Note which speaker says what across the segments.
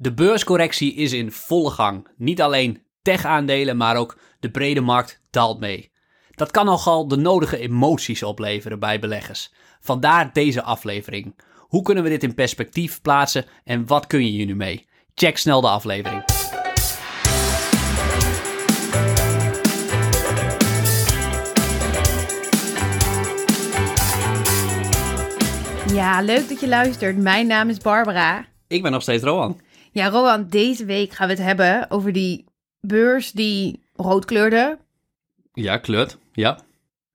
Speaker 1: De beurscorrectie is in volle gang. Niet alleen tech-aandelen, maar ook de brede markt daalt mee. Dat kan nogal de nodige emoties opleveren bij beleggers. Vandaar deze aflevering. Hoe kunnen we dit in perspectief plaatsen en wat kun je hier nu mee? Check snel de aflevering.
Speaker 2: Ja, leuk dat je luistert. Mijn naam is Barbara.
Speaker 1: Ik ben nog steeds Rowan.
Speaker 2: Ja, Rowan, deze week gaan we het hebben over die beurs die rood kleurde.
Speaker 1: Ja, kleurt. Ja.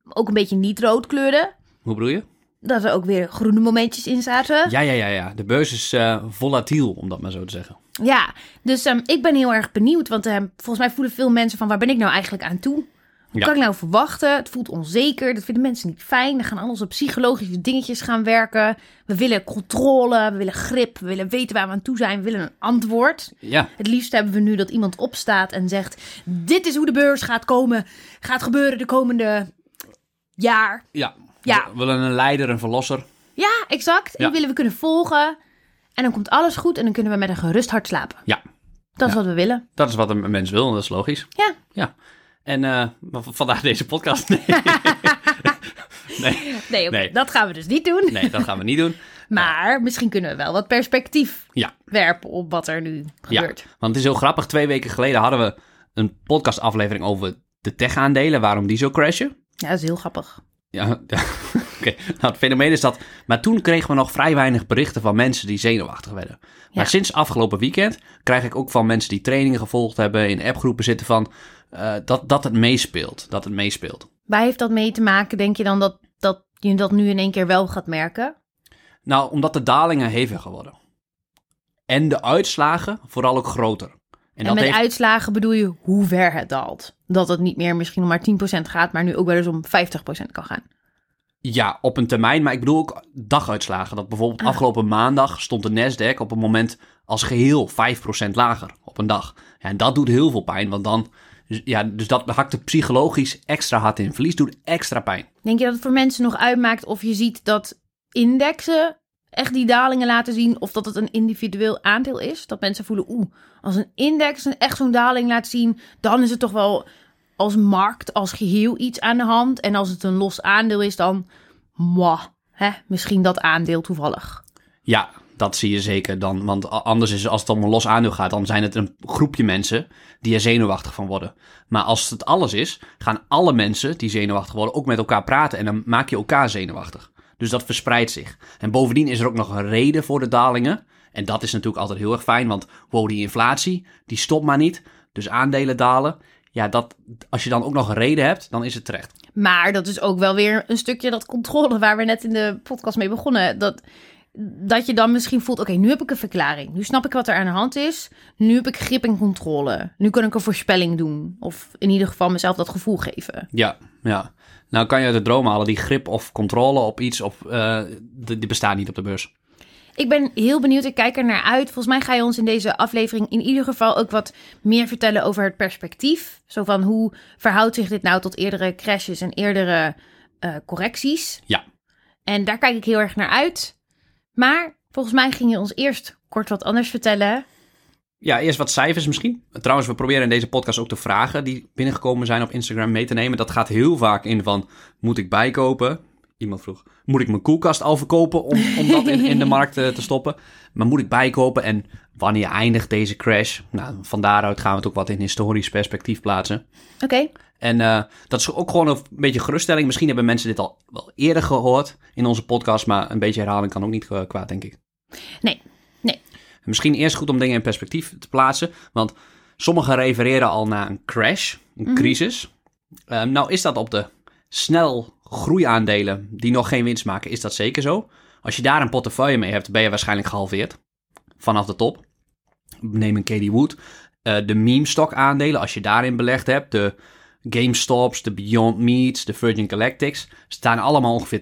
Speaker 2: Ook een beetje niet rood kleurde.
Speaker 1: Hoe bedoel je?
Speaker 2: Dat er ook weer groene momentjes in zaten.
Speaker 1: Ja, ja, ja, ja. De beurs is uh, volatiel, om dat maar zo te zeggen.
Speaker 2: Ja, dus um, ik ben heel erg benieuwd. Want um, volgens mij voelen veel mensen van waar ben ik nou eigenlijk aan toe? Ja. kan ik nou verwachten? Het voelt onzeker. Dat vinden mensen niet fijn. We gaan alles op psychologische dingetjes gaan werken. We willen controle, we willen grip, we willen weten waar we aan toe zijn. We willen een antwoord.
Speaker 1: Ja.
Speaker 2: Het liefst hebben we nu dat iemand opstaat en zegt: Dit is hoe de beurs gaat komen, gaat gebeuren de komende jaar.
Speaker 1: Ja.
Speaker 2: Ja.
Speaker 1: We willen een leider, een verlosser.
Speaker 2: Ja, exact.
Speaker 1: Ja.
Speaker 2: die willen we kunnen volgen. En dan komt alles goed en dan kunnen we met een gerust hart slapen.
Speaker 1: Ja.
Speaker 2: Dat is wat we willen.
Speaker 1: Dat is wat een mens wil, en dat is logisch.
Speaker 2: Ja.
Speaker 1: Ja. En eh, v- vandaar deze podcast. Nee. nee.
Speaker 2: Nee, dat gaan we dus niet doen.
Speaker 1: nee, dat gaan we niet doen.
Speaker 2: Maar misschien kunnen we wel wat perspectief
Speaker 1: Ja.
Speaker 2: werpen op wat er nu
Speaker 1: Ja.
Speaker 2: gebeurt.
Speaker 1: Want het is heel grappig. Twee weken geleden hadden we een podcastaflevering over de tech-aandelen, waarom die zo crashen.
Speaker 2: Ja, dat is heel grappig.
Speaker 1: Ja, ja. oké. Nou, het fenomeen is dat... Maar toen kregen we nog vrij weinig berichten van mensen die zenuwachtig werden. Maar
Speaker 2: Ja.
Speaker 1: sinds afgelopen weekend krijg ik ook van mensen die trainingen gevolgd hebben... in appgroepen zitten van... eh, dat, dat het meespeelt. Dat het meespeelt.
Speaker 2: Waar heeft dat mee te maken, denk je dan, dat, dat je dat nu in één keer wel gaat merken?
Speaker 1: Nou, omdat de dalingen heviger worden. En de uitslagen vooral ook groter. En,
Speaker 2: En,
Speaker 1: dat
Speaker 2: met
Speaker 1: heeft...
Speaker 2: uitslagen bedoel je hoe ver het daalt. Dat het niet meer misschien om maar 10% gaat, maar nu ook wel eens om 50% kan gaan.
Speaker 1: Ja, op een termijn, maar ik bedoel ook daguitslagen. Dat bijvoorbeeld
Speaker 2: Ah.
Speaker 1: afgelopen maandag stond de Nasdaq op een moment als geheel 5% lager op een dag. Ja, en dat doet heel veel pijn, want dan... Ja, dus dat hakt er psychologisch extra hard in. Verlies doet extra pijn.
Speaker 2: Denk je dat het voor mensen nog uitmaakt of je ziet dat indexen echt die dalingen laten zien of dat het een individueel aandeel is? Dat mensen voelen, oeh, als een index een- echt zo'n daling laat zien, dan is het toch wel als markt, als geheel iets aan de hand. En als het een los aandeel is, dan, mwah, hè, misschien dat aandeel toevallig.
Speaker 1: Ja, dat zie je zeker dan. Want anders is als het een los aandeel gaat, dan zijn het een groepje mensen die er zenuwachtig van worden. Maar als het alles is, gaan alle mensen die zenuwachtig worden ook met elkaar praten. En dan maak je elkaar zenuwachtig. Dus dat verspreidt zich. En bovendien is er ook nog een reden voor de dalingen. En dat is natuurlijk altijd heel erg fijn, want wow, die inflatie, die stopt maar niet. Dus aandelen dalen. Ja, dat, als je dan ook nog een reden hebt, dan is het terecht.
Speaker 2: Maar dat is ook wel weer een stukje dat controle waar we net in de podcast mee begonnen. Dat, dat je dan misschien voelt, oké, nu heb ik een verklaring. Nu snap ik wat er aan de hand is. Nu heb ik grip en controle. Nu kan ik een voorspelling doen. Of in ieder geval mezelf dat gevoel geven.
Speaker 1: Ja, ja. Nou kan je uit de droom halen, die grip of controle op iets, op, eh, die die bestaat niet op de beurs.
Speaker 2: Ik ben heel benieuwd, ik kijk er naar uit. Volgens mij ga je ons in deze aflevering in ieder geval ook wat meer vertellen over het perspectief. Zo van hoe verhoudt zich dit nou tot eerdere crashes en eerdere eh, correcties?
Speaker 1: Ja.
Speaker 2: En daar kijk ik heel erg naar uit. Maar volgens mij ging je ons eerst kort wat anders vertellen.
Speaker 1: Ja, eerst wat cijfers misschien. Trouwens, we proberen in deze podcast ook de vragen die binnengekomen zijn op Instagram mee te nemen. Dat gaat heel vaak in van, moet ik bijkopen? Iemand vroeg, moet ik mijn koelkast al verkopen om, om dat in, in de markt eh, te stoppen? Maar moet ik bijkopen en wanneer eindigt deze crash? Nou, van daaruit gaan we het ook wat in historisch perspectief plaatsen.
Speaker 2: Oké,
Speaker 1: En eh, dat is ook gewoon een beetje geruststelling. Misschien hebben mensen dit al wel eerder gehoord in onze podcast, maar een beetje herhaling kan ook niet eh, kwaad, denk ik.
Speaker 2: Nee, nee.
Speaker 1: En Misschien eerst goed om dingen in perspectief te plaatsen, want sommigen refereren al naar een crash, een crisis. Eh, nou is dat op de snel groeiaandelen die nog geen winst maken, is dat zeker zo. Als je daar een portefeuille mee hebt, ben je waarschijnlijk gehalveerd vanaf de top. Neem een Katie Wood. Eh, de meme stock aandelen, als je daarin belegd hebt, de GameStops, de Beyond Meats, de Virgin Galactics, staan allemaal ongeveer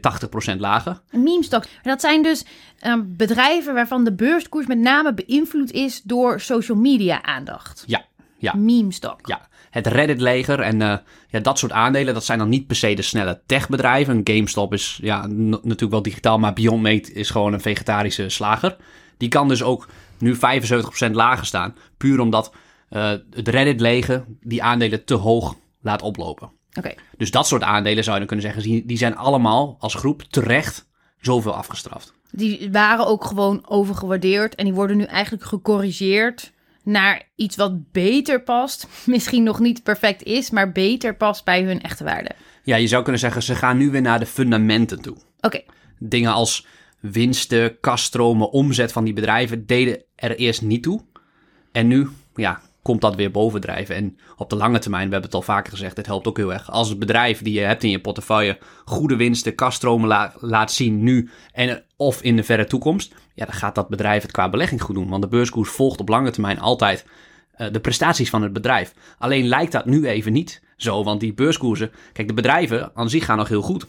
Speaker 1: 80% lager.
Speaker 2: Een meme stock. Dat zijn dus eh, bedrijven waarvan de beurskoers met name beïnvloed is door social media aandacht.
Speaker 1: Ja, ja.
Speaker 2: Meme stock.
Speaker 1: Ja, het Reddit-leger en eh, ja, dat soort aandelen, dat zijn dan niet per se de snelle techbedrijven. Een GameStop is ja, natuurlijk wel digitaal, maar Beyond Meat is gewoon een vegetarische slager. Die kan dus ook nu 75% lager staan. Puur omdat uh, het Reddit-legen die aandelen te hoog laat oplopen.
Speaker 2: Oké.
Speaker 1: Dus dat soort aandelen zou je dan kunnen zeggen, die, die zijn allemaal als groep terecht zoveel afgestraft.
Speaker 2: Die waren ook gewoon overgewaardeerd en die worden nu eigenlijk gecorrigeerd naar iets wat beter past. Misschien nog niet perfect is, maar beter past bij hun echte waarde.
Speaker 1: Ja, je zou kunnen zeggen, ze gaan nu weer naar de fundamenten toe.
Speaker 2: Oké.
Speaker 1: Dingen als winsten, kaststromen, omzet van die bedrijven deden er eerst niet toe. En nu, ja, komt dat weer bovendrijven. En op de lange termijn, we hebben het al vaker gezegd, het helpt ook heel erg. Als het bedrijf die je hebt in je portefeuille goede winsten, kaststromen laat zien nu en of in de verre toekomst, ja, dan gaat dat bedrijf het qua belegging goed doen. Want de beurskoers volgt op lange termijn altijd uh, de prestaties van het bedrijf. Alleen lijkt dat nu even niet zo, want die beurskoersen, kijk, de bedrijven aan zich gaan nog heel goed.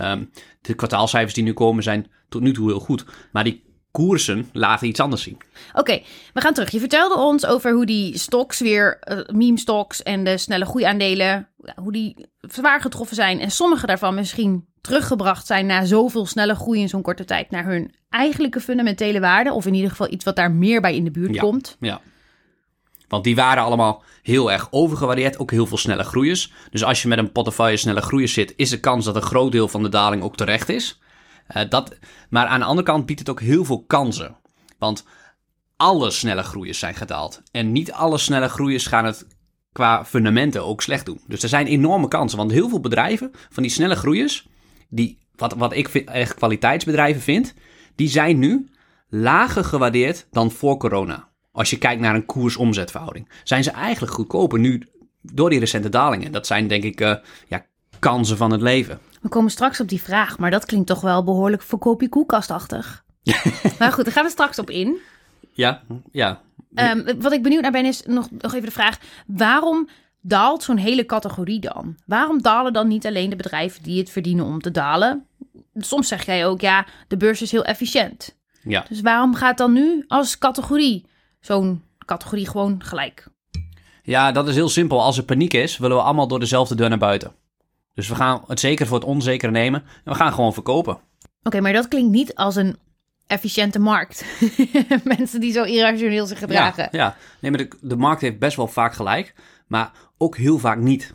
Speaker 1: Um, de kwartaalcijfers die nu komen zijn tot nu toe heel goed. Maar die koersen laten iets anders zien.
Speaker 2: Oké, we gaan terug. Je vertelde ons over hoe die stocks weer, uh, meme stocks en de snelle groeiaandelen, hoe die zwaar getroffen zijn. En sommige daarvan misschien teruggebracht zijn na zoveel snelle groei in zo'n korte tijd naar hun eigenlijke fundamentele waarde. Of in ieder geval iets wat daar meer bij in de buurt komt.
Speaker 1: Ja. Want die waren allemaal heel erg overgewaardeerd, ook heel veel snelle groeiers. Dus als je met een portefeuille snelle groeiers zit, is de kans dat een groot deel van de daling ook terecht is. Uh, dat, maar aan de andere kant biedt het ook heel veel kansen. Want alle snelle groeiers zijn gedaald. En niet alle snelle groeiers gaan het qua fundamenten ook slecht doen. Dus er zijn enorme kansen. Want heel veel bedrijven van die snelle groeiers, die, wat, wat ik echt kwaliteitsbedrijven vind, die zijn nu lager gewaardeerd dan voor corona. Als je kijkt naar een koers-omzetverhouding, zijn ze eigenlijk goedkoper nu door die recente dalingen. Dat zijn denk ik uh, ja, kansen van het leven.
Speaker 2: We komen straks op die vraag, maar dat klinkt toch wel behoorlijk verkoopje koelkastachtig. maar goed, daar gaan we straks op in.
Speaker 1: Ja, ja.
Speaker 2: Um, wat ik benieuwd naar ben is nog, nog even de vraag: waarom daalt zo'n hele categorie dan? Waarom dalen dan niet alleen de bedrijven die het verdienen om te dalen? Soms zeg jij ook, ja, de beurs is heel efficiënt.
Speaker 1: Ja.
Speaker 2: Dus waarom gaat dan nu als categorie zo'n categorie gewoon gelijk?
Speaker 1: Ja, dat is heel simpel. Als er paniek is, willen we allemaal door dezelfde deur naar buiten. Dus we gaan het zeker voor het onzekere nemen en we gaan gewoon verkopen.
Speaker 2: Oké, maar dat klinkt niet als een efficiënte markt. Mensen die zo irrationeel zich gedragen.
Speaker 1: Ja, ja. nee, maar de, de markt heeft best wel vaak gelijk, maar ook heel vaak niet.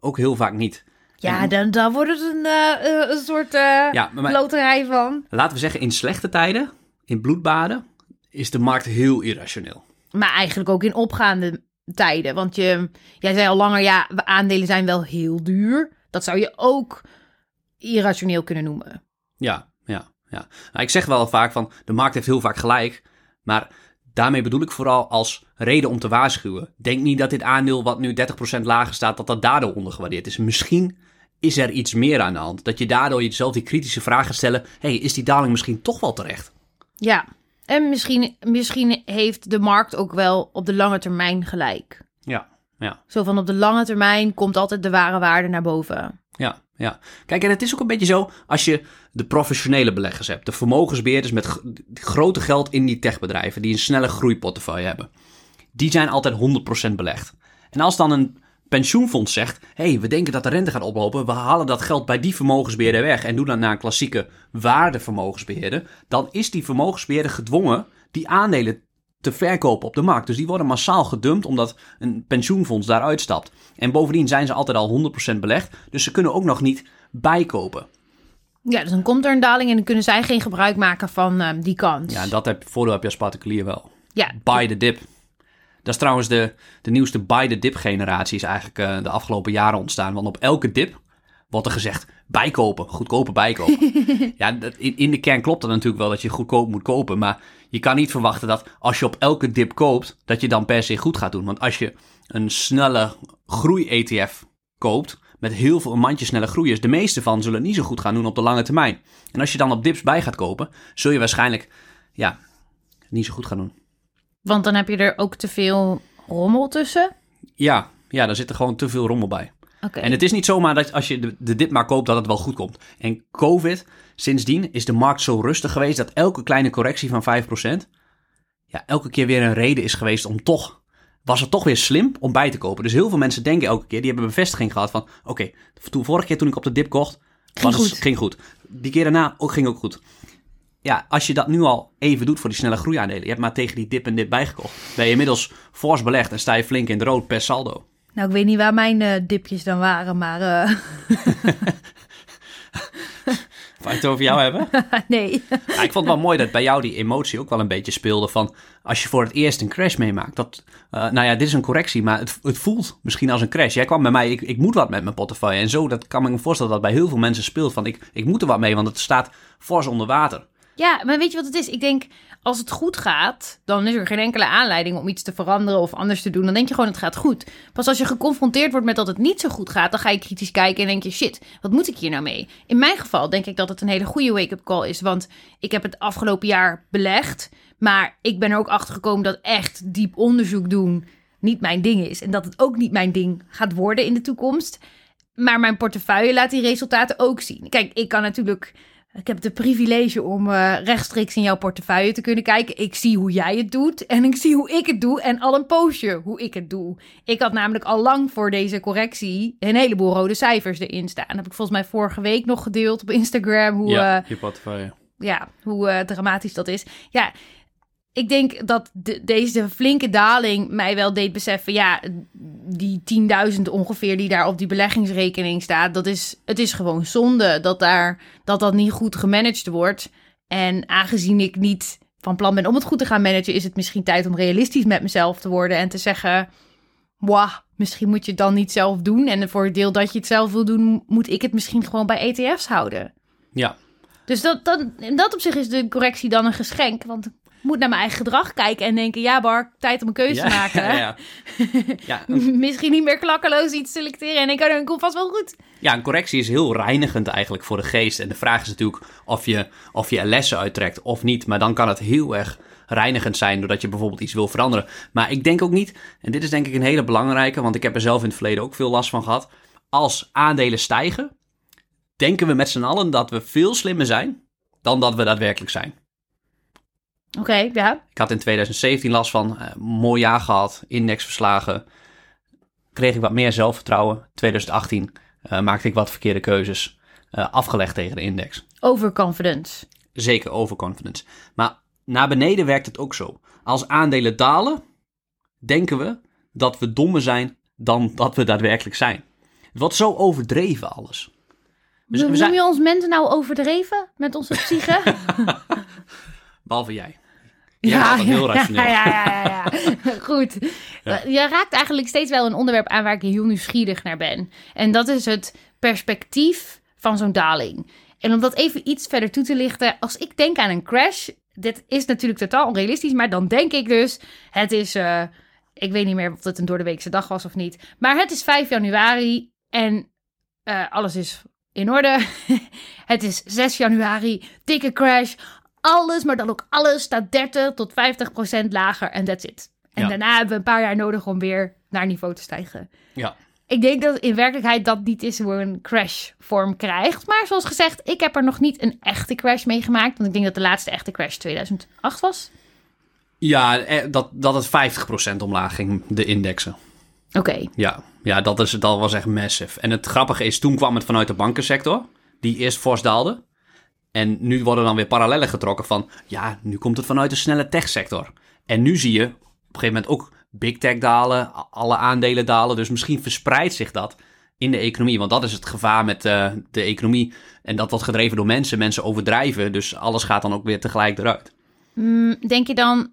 Speaker 1: Ook heel vaak niet.
Speaker 2: Ja, dan, dan wordt het een, uh, een soort uh, ja, maar, loterij van.
Speaker 1: Laten we zeggen, in slechte tijden, in bloedbaden, is de markt heel irrationeel.
Speaker 2: Maar eigenlijk ook in opgaande tijden. Want je, jij zei al langer, ja, aandelen zijn wel heel duur. Dat zou je ook irrationeel kunnen noemen.
Speaker 1: Ja, ja, ja. Nou, ik zeg wel vaak van, de markt heeft heel vaak gelijk. Maar daarmee bedoel ik vooral als reden om te waarschuwen. Denk niet dat dit aandeel wat nu 30% lager staat, dat dat daardoor ondergewaardeerd is. Misschien is er iets meer aan de hand. Dat je daardoor jezelf die kritische vragen stellen. hey, is die daling misschien toch wel terecht?
Speaker 2: Ja, en misschien, misschien heeft de markt ook wel op de lange termijn gelijk.
Speaker 1: Ja, ja.
Speaker 2: Zo van op de lange termijn komt altijd de ware waarde naar boven.
Speaker 1: Ja, ja. Kijk, en het is ook een beetje zo als je de professionele beleggers hebt. De vermogensbeheerders met grote geld in die techbedrijven die een snelle groeiportefeuille hebben. Die zijn altijd 100% belegd. En als dan een pensioenfonds zegt: hey, we denken dat de rente gaat oplopen, we halen dat geld bij die vermogensbeheerder weg en doen dat naar een klassieke waardevermogensbeheerder, dan is die vermogensbeheerder gedwongen die aandelen te verkopen op de markt. Dus die worden massaal gedumpt omdat een pensioenfonds daaruit stapt. En bovendien zijn ze altijd al 100% belegd, dus ze kunnen ook nog niet bijkopen.
Speaker 2: Ja, dus dan komt er een daling en dan kunnen zij geen gebruik maken van uh, die kans.
Speaker 1: Ja, dat heb, voordeel heb je als particulier wel.
Speaker 2: Ja.
Speaker 1: Buy the dip. Dat is trouwens de, de nieuwste buy the dip generatie is eigenlijk uh, de afgelopen jaren ontstaan. Want op elke dip wordt er gezegd bijkopen, goedkope bijkopen. ja, dat, in, in de kern klopt dat natuurlijk wel dat je goedkoop moet kopen. Maar je kan niet verwachten dat als je op elke dip koopt, dat je dan per se goed gaat doen. Want als je een snelle groei-ETF koopt, met heel veel een mandje snelle groeiers, de meeste van zullen niet zo goed gaan doen op de lange termijn. En als je dan op dips bij gaat kopen, zul je waarschijnlijk ja, niet zo goed gaan doen.
Speaker 2: Want dan heb je er ook te veel rommel tussen?
Speaker 1: Ja, ja, daar zit er gewoon te veel rommel bij.
Speaker 2: Okay.
Speaker 1: En het is niet zomaar dat als je de, de dip maar koopt, dat het wel goed komt. En COVID, sindsdien is de markt zo rustig geweest dat elke kleine correctie van 5%, ja, elke keer weer een reden is geweest om toch, was het toch weer slim om bij te kopen. Dus heel veel mensen denken elke keer, die hebben bevestiging gehad van, oké, okay, vorige keer toen ik op de dip kocht,
Speaker 2: ging
Speaker 1: was
Speaker 2: goed.
Speaker 1: Het, ging goed. Die keer daarna ook, ging ook goed. ja, als je dat nu al even doet voor die snelle groeiaandelen, je hebt maar tegen die dip en dip bijgekocht, ben je inmiddels fors belegd en sta je flink in het rood per saldo.
Speaker 2: Nou, ik weet niet waar mijn eh, dipjes dan waren, maar
Speaker 1: Ga je het over jou hebben?
Speaker 2: nee.
Speaker 1: Ja, ik vond het wel mooi dat bij jou die emotie ook wel een beetje speelde van als je voor het eerst een crash meemaakt. Dat, eh, nou ja, dit is een correctie, maar het, het voelt misschien als een crash. Jij kwam bij mij, ik, ik moet wat met mijn portefeuille. En zo, dat kan me voorstellen dat bij heel veel mensen speelt van ik, ik moet er wat mee, want het staat fors onder water.
Speaker 2: Ja, maar weet je wat het is? Ik denk, als het goed gaat, dan is er geen enkele aanleiding om iets te veranderen of anders te doen. Dan denk je gewoon, het gaat goed. Pas als je geconfronteerd wordt met dat het niet zo goed gaat, dan ga je kritisch kijken en denk je, shit, wat moet ik hier nou mee? In mijn geval denk ik dat het een hele goede wake-up call is, want ik heb het afgelopen jaar belegd, maar ik ben er ook achter gekomen dat echt diep onderzoek doen niet mijn ding is. En dat het ook niet mijn ding gaat worden in de toekomst. Maar mijn portefeuille laat die resultaten ook zien. Kijk, ik kan natuurlijk ik heb de privilege om uh, rechtstreeks in jouw portefeuille te kunnen kijken. Ik zie hoe jij het doet en ik zie hoe ik het doe en al een poosje hoe ik het doe. Ik had namelijk al lang voor deze correctie een heleboel rode cijfers erin staan. Dat heb ik volgens mij vorige week nog gedeeld op Instagram. Hoe,
Speaker 1: ja,
Speaker 2: uh,
Speaker 1: je portefeuille.
Speaker 2: Ja, hoe uh, dramatisch dat is. Ja, ik denk dat de, deze flinke daling mij wel deed beseffen, ja, die 10.000 ongeveer die daar op die beleggingsrekening staat, dat is, het is gewoon zonde dat, daar, dat dat niet goed gemanaged wordt. En aangezien ik niet van plan ben om het goed te gaan managen, is het misschien tijd om realistisch met mezelf te worden en te zeggen, wauw, misschien moet je het dan niet zelf doen. En voor het deel dat je het zelf wil doen, moet ik het misschien gewoon bij ETF's houden.
Speaker 1: Ja.
Speaker 2: Dus dat, dat, in dat opzicht is de correctie dan een geschenk, want moet naar mijn eigen gedrag kijken en denken: ja, Bar, tijd om een keuze te maken.
Speaker 1: Ja, ja.
Speaker 2: Misschien niet meer klakkeloos iets selecteren en ik komt vast wel goed.
Speaker 1: Ja, een correctie is heel reinigend eigenlijk voor de geest. En de vraag is natuurlijk of je, of je er lessen uittrekt of niet. Maar dan kan het heel erg reinigend zijn doordat je bijvoorbeeld iets wil veranderen. Maar ik denk ook niet, en dit is denk ik een hele belangrijke, want ik heb er zelf in het verleden ook veel last van gehad. Als aandelen stijgen, denken we met z'n allen dat we veel slimmer zijn dan dat we daadwerkelijk zijn.
Speaker 2: Oké, okay, ja.
Speaker 1: Ik had in 2017 last van, uh, mooi jaar gehad, indexverslagen. Kreeg ik wat meer zelfvertrouwen. 2018 uh, maakte ik wat verkeerde keuzes. Uh, afgelegd tegen de index.
Speaker 2: Overconfidence.
Speaker 1: Zeker overconfidence. Maar naar beneden werkt het ook zo. Als aandelen dalen, denken we dat we dommer zijn dan dat we daadwerkelijk zijn. Het wordt zo overdreven alles.
Speaker 2: We, we zijn... Je ons mensen nou overdreven met onze psyche?
Speaker 1: Behalve jij.
Speaker 2: Ja, heel rationeel. Ja, ja, ja, ja, Goed. Ja. Je raakt eigenlijk steeds wel een onderwerp aan waar ik heel nieuwsgierig naar ben. En dat is het perspectief van zo'n daling. En om dat even iets verder toe te lichten, als ik denk aan een crash, dit is natuurlijk totaal onrealistisch, maar dan denk ik dus, het is, uh, ik weet niet meer of het een doordeweekse dag was of niet, maar het is 5 januari en uh, alles is in orde. het is 6 januari, dikke crash, alles, maar dan ook alles staat 30 tot 50 procent lager en that's it. En ja. daarna hebben we een paar jaar nodig om weer naar niveau te stijgen.
Speaker 1: Ja.
Speaker 2: Ik denk dat in werkelijkheid dat niet is hoe een crash vorm krijgt. Maar zoals gezegd, ik heb er nog niet een echte crash meegemaakt. Want ik denk dat de laatste echte crash 2008 was.
Speaker 1: Ja, dat, dat het 50% omlaag ging, de indexen.
Speaker 2: Oké. Okay.
Speaker 1: Ja, ja dat, is, dat was echt massive. En het grappige is, toen kwam het vanuit de bankensector. Die eerst fors daalde. En nu worden dan weer parallellen getrokken van, ja, nu komt het vanuit de snelle techsector. En nu zie je op een gegeven moment ook big tech dalen, alle aandelen dalen. Dus misschien verspreidt zich dat in de economie. Want dat is het gevaar met uh, de economie. En dat wordt gedreven door mensen. Mensen overdrijven. Dus alles gaat dan ook weer tegelijk eruit.
Speaker 2: Mm, denk je dan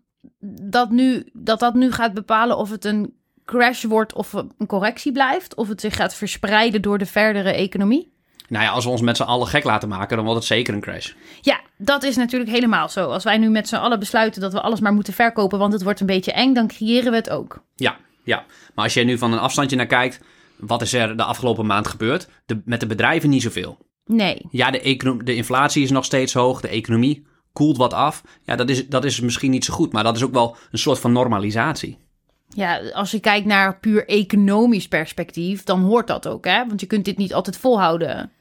Speaker 2: dat, nu, dat dat nu gaat bepalen of het een crash wordt of een correctie blijft? Of het zich gaat verspreiden door de verdere economie?
Speaker 1: Nou ja, als we ons met z'n allen gek laten maken, dan wordt het zeker een crash.
Speaker 2: Ja, dat is natuurlijk helemaal zo. Als wij nu met z'n allen besluiten dat we alles maar moeten verkopen, want het wordt een beetje eng, dan creëren we het ook.
Speaker 1: Ja, ja. Maar als je nu van een afstandje naar kijkt, wat is er de afgelopen maand gebeurd? De, met de bedrijven niet zoveel.
Speaker 2: Nee.
Speaker 1: Ja, de, de inflatie is nog steeds hoog, de economie koelt wat af. Ja, dat is, dat is misschien niet zo goed, maar dat is ook wel een soort van normalisatie.
Speaker 2: Ja, als je kijkt naar puur economisch perspectief, dan hoort dat ook, hè? Want je kunt dit niet altijd volhouden.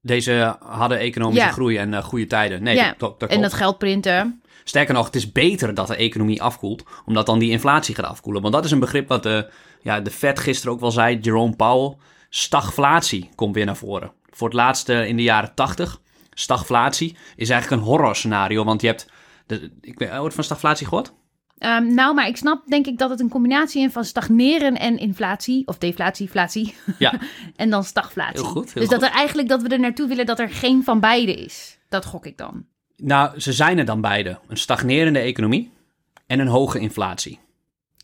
Speaker 1: Deze hadden economische
Speaker 2: Ja.
Speaker 1: groei en eh, goede tijden. Nee,
Speaker 2: ja,
Speaker 1: dat, dat, dat
Speaker 2: en dat geld printen.
Speaker 1: Sterker nog, het is beter dat de economie afkoelt, omdat dan die inflatie gaat afkoelen. Want dat is een begrip wat de, ja, de Fed gisteren ook wel zei, Jerome Powell. Stagflatie komt weer naar voren. Voor het laatste in de jaren 80 stagflatie is eigenlijk een horror scenario. Want je hebt, de, ik weet, ooit van stagflatie gehoord?
Speaker 2: Ehm, nou, maar ik snap denk ik dat het een combinatie is van stagneren en inflatie. Of deflatie, inflatie.
Speaker 1: Ja.
Speaker 2: en dan stagflatie.
Speaker 1: Heel goed, heel
Speaker 2: dus dat
Speaker 1: goed.
Speaker 2: er eigenlijk dat we er naartoe willen dat er geen van beide is. Dat gok ik dan.
Speaker 1: Nou, ze zijn er dan beide. Een stagnerende economie en een hoge inflatie.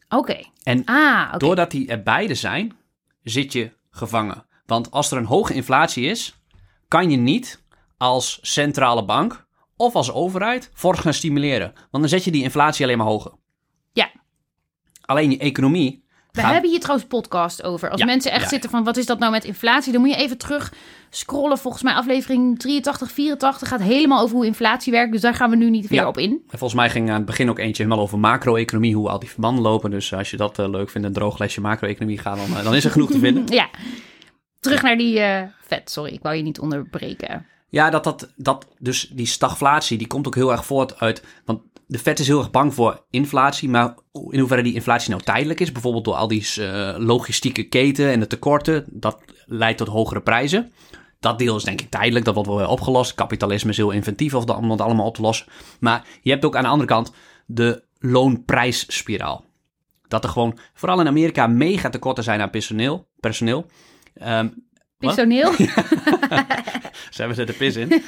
Speaker 2: Oké.
Speaker 1: En
Speaker 2: Ah,
Speaker 1: doordat die er beide zijn, zit je gevangen. Want als er een hoge inflatie is, kan je niet als centrale bank of als overheid fors gaan stimuleren. Want dan zet je die inflatie alleen maar hoger. Alleen je economie
Speaker 2: We
Speaker 1: gaat...
Speaker 2: hebben hier trouwens podcast over. Als
Speaker 1: Ja,
Speaker 2: mensen echt
Speaker 1: ja,
Speaker 2: zitten van wat is dat nou met inflatie, dan moet je even terug scrollen. Volgens mij aflevering 83, 84 gaat helemaal over hoe inflatie werkt. Dus daar gaan we nu niet weer op in.
Speaker 1: En Volgens mij ging aan het begin ook eentje helemaal over macro-economie, hoe al die verbanden lopen. Dus als je dat eh, leuk vindt, een droog lesje macro-economie gaan, dan, eh, dan is er genoeg te vinden.
Speaker 2: Ja. Terug naar die eh, vet. Sorry, ik wou je niet onderbreken.
Speaker 1: Ja, dat, dat, dat, dus die stagflatie, die komt ook heel erg voort uit... Want de Fed is heel erg bang voor inflatie, maar in hoeverre die inflatie nou tijdelijk is... bijvoorbeeld door al die eh, logistieke keten en de tekorten, dat leidt tot hogere prijzen. Dat deel is denk ik tijdelijk, dat wordt wel weer opgelost. Kapitalisme is heel inventief of om dat allemaal op te lossen. Maar je hebt ook aan de andere kant de loonprijsspiraal. Dat er gewoon, vooral in Amerika, mega tekorten zijn aan personeel. personeel. Ehm,
Speaker 2: Personeel.
Speaker 1: ze hebben er de pis in.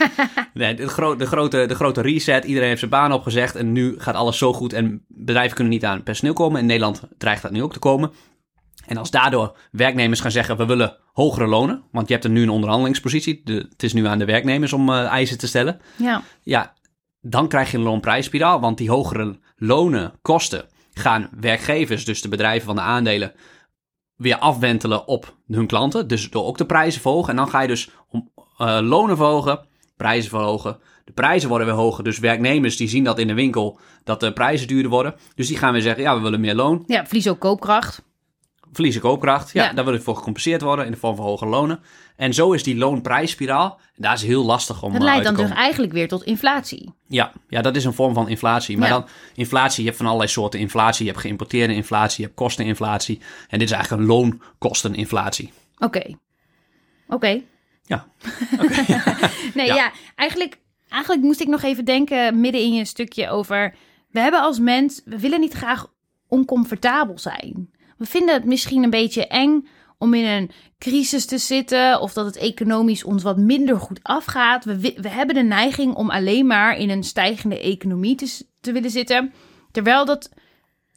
Speaker 1: Nee, de, gro- de, grote, de grote reset. Iedereen heeft zijn baan opgezegd. En nu gaat alles zo goed. En bedrijven kunnen niet aan personeel komen. In Nederland dreigt dat nu ook te komen. En als daardoor werknemers gaan zeggen: we willen hogere lonen. Want je hebt er nu een onderhandelingspositie. De, het is nu aan de werknemers om eh, eisen te stellen.
Speaker 2: ja.
Speaker 1: Ja, dan krijg je een loonprijsspiraal. Want die hogere lonen, kosten, gaan werkgevers, dus de bedrijven van de aandelen, weer afwentelen op hun klanten. Dus door ook de prijzen verhogen. En dan ga je dus om, eh, lonen verhogen, prijzen verhogen. De prijzen worden weer hoger. Dus werknemers die zien dat in de winkel dat de prijzen duurder worden. Dus die gaan weer zeggen, ja, we willen meer loon.
Speaker 2: ja, verlies ook koopkracht.
Speaker 1: Verliezen koopkracht. Ja,
Speaker 2: Ja.
Speaker 1: daar wil ik voor gecompenseerd worden in de vorm van hogere lonen. En zo is die loonprijsspiraal. Daar is heel lastig om
Speaker 2: Dat
Speaker 1: eh,
Speaker 2: leidt
Speaker 1: te
Speaker 2: dan dus eigenlijk weer tot inflatie.
Speaker 1: Ja, ja, dat is een vorm van inflatie. Maar
Speaker 2: Ja.
Speaker 1: dan inflatie, je hebt van allerlei soorten inflatie. Je hebt geïmporteerde inflatie, je hebt kosteninflatie. En dit is eigenlijk een loonkosteninflatie.
Speaker 2: Oké. Oké.
Speaker 1: Ja.
Speaker 2: nee,
Speaker 1: Ja.
Speaker 2: ja. eigenlijk, eigenlijk moest ik nog even denken midden in je stukje over... We hebben als mens, we willen niet graag oncomfortabel zijn. We vinden het misschien een beetje eng om in een crisis te zitten... of dat het economisch ons wat minder goed afgaat. We, we hebben de neiging om alleen maar in een stijgende economie te, te willen zitten... Terwijl dat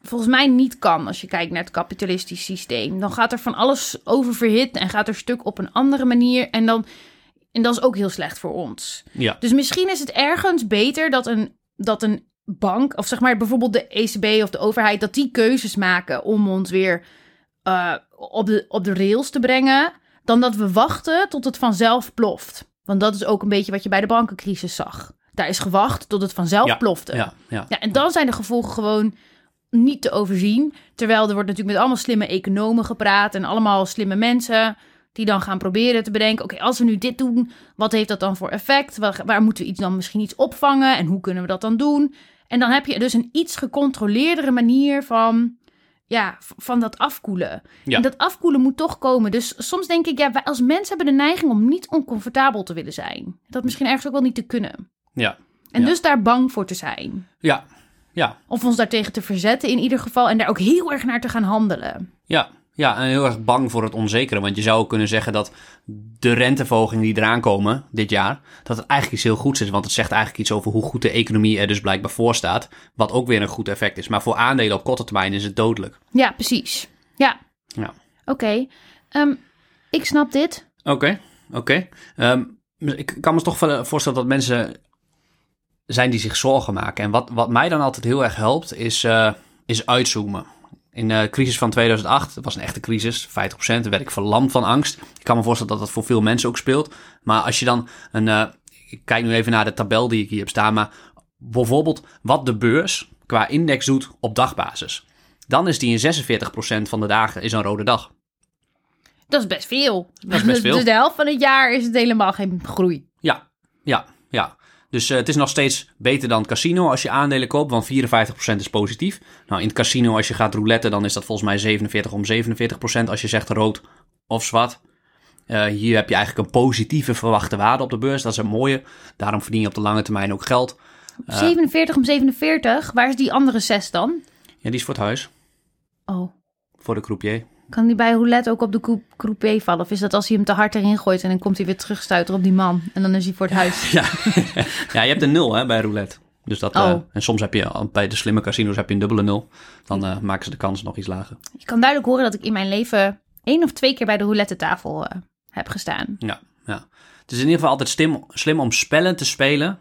Speaker 2: volgens mij niet kan als je kijkt naar het kapitalistisch systeem. Dan gaat er van alles over verhit en gaat er stuk op een andere manier. En, dan, en dat is ook heel slecht voor ons.
Speaker 1: Ja,
Speaker 2: Dus misschien is het ergens beter dat een, dat een bank, of zeg maar bijvoorbeeld de ECB of de overheid, dat die keuzes maken om ons weer eh, op, de, op de rails te brengen, dan dat we wachten tot het vanzelf ploft. Want dat is ook een beetje wat je bij de bankencrisis zag. Daar is gewacht tot het vanzelf
Speaker 1: Ja,
Speaker 2: plofte.
Speaker 1: ja, ja.
Speaker 2: Ja, en dan zijn de gevolgen gewoon niet te overzien. Terwijl er wordt natuurlijk met allemaal slimme economen gepraat en allemaal slimme mensen die dan gaan proberen te bedenken: oké, als we nu dit doen, wat heeft dat dan voor effect? Waar, waar moeten we iets dan misschien iets opvangen en hoe kunnen we dat dan doen? En dan heb je dus een iets gecontroleerdere manier van, ja, van dat afkoelen.
Speaker 1: Ja.
Speaker 2: En dat afkoelen moet toch komen. Dus soms denk ik, ja, wij als mensen hebben de neiging om niet oncomfortabel te willen zijn. Dat misschien ergens ook wel niet te kunnen.
Speaker 1: Ja,
Speaker 2: En
Speaker 1: Ja.
Speaker 2: dus daar bang voor te zijn.
Speaker 1: ja, ja,
Speaker 2: Of ons daartegen te verzetten in ieder geval. En daar ook heel erg naar te gaan handelen.
Speaker 1: ja. Ja, en heel erg bang voor het onzekere. Want je zou kunnen zeggen dat de renteverhogingen die eraan komen dit jaar, dat het eigenlijk iets heel goeds is. Want het zegt eigenlijk iets over hoe goed de economie er dus blijkbaar voor staat. Wat ook weer een goed effect is. Maar voor aandelen op korte termijn is het dodelijk.
Speaker 2: Ja, precies. Ja.
Speaker 1: Ja.
Speaker 2: Oké. Ehm, ik snap dit.
Speaker 1: Oké, oké. Ehm, ik kan me toch wel voorstellen dat mensen zijn die zich zorgen maken. En wat, wat mij dan altijd heel erg helpt, is, eh, is uitzoomen. In de crisis van 2008, dat was een echte crisis, 50%, werd ik verlamd van angst. Ik kan me voorstellen dat dat voor veel mensen ook speelt. Maar als je dan een, eh, ik kijk nu even naar de tabel die ik hier heb staan, maar bijvoorbeeld wat de beurs qua index doet op dagbasis. Dan is die in 46% van de dagen is een rode dag.
Speaker 2: Dat is best veel.
Speaker 1: Dat is best veel.
Speaker 2: Dus de helft van het jaar is het helemaal geen groei.
Speaker 1: Ja, ja, ja. Dus eh, het is nog steeds beter dan casino als je aandelen koopt, want 54% is positief. Nou, in het casino als je gaat roulette, dan is dat volgens mij 47 om 47% als je zegt rood of zwart. Eh, hier heb je eigenlijk een positieve verwachte waarde op de beurs. Dat is een mooie. Daarom verdien je op de lange termijn ook geld.
Speaker 2: 47 om 47, waar is die andere 6 dan?
Speaker 1: Ja, die is voor het huis.
Speaker 2: Oh,
Speaker 1: Voor de croupier.
Speaker 2: Kan die bij roulette ook op de cou- croupier vallen? Of is dat als hij hem te hard erin gooit en dan komt hij weer terugstuiteren op die man? En dan is hij voor het huis.
Speaker 1: Ja, ja je hebt een nul hè, bij roulette. Dus dat, eh,
Speaker 2: Oh.
Speaker 1: en soms heb je bij de slimme casinos heb je een dubbele nul. Dan eh, maken ze de kans nog iets lager.
Speaker 2: Je kan duidelijk horen dat ik in mijn leven één of twee keer bij de roulette tafel eh, heb gestaan.
Speaker 1: Ja, ja. Het is in ieder geval altijd slim, slim om spellen te spelen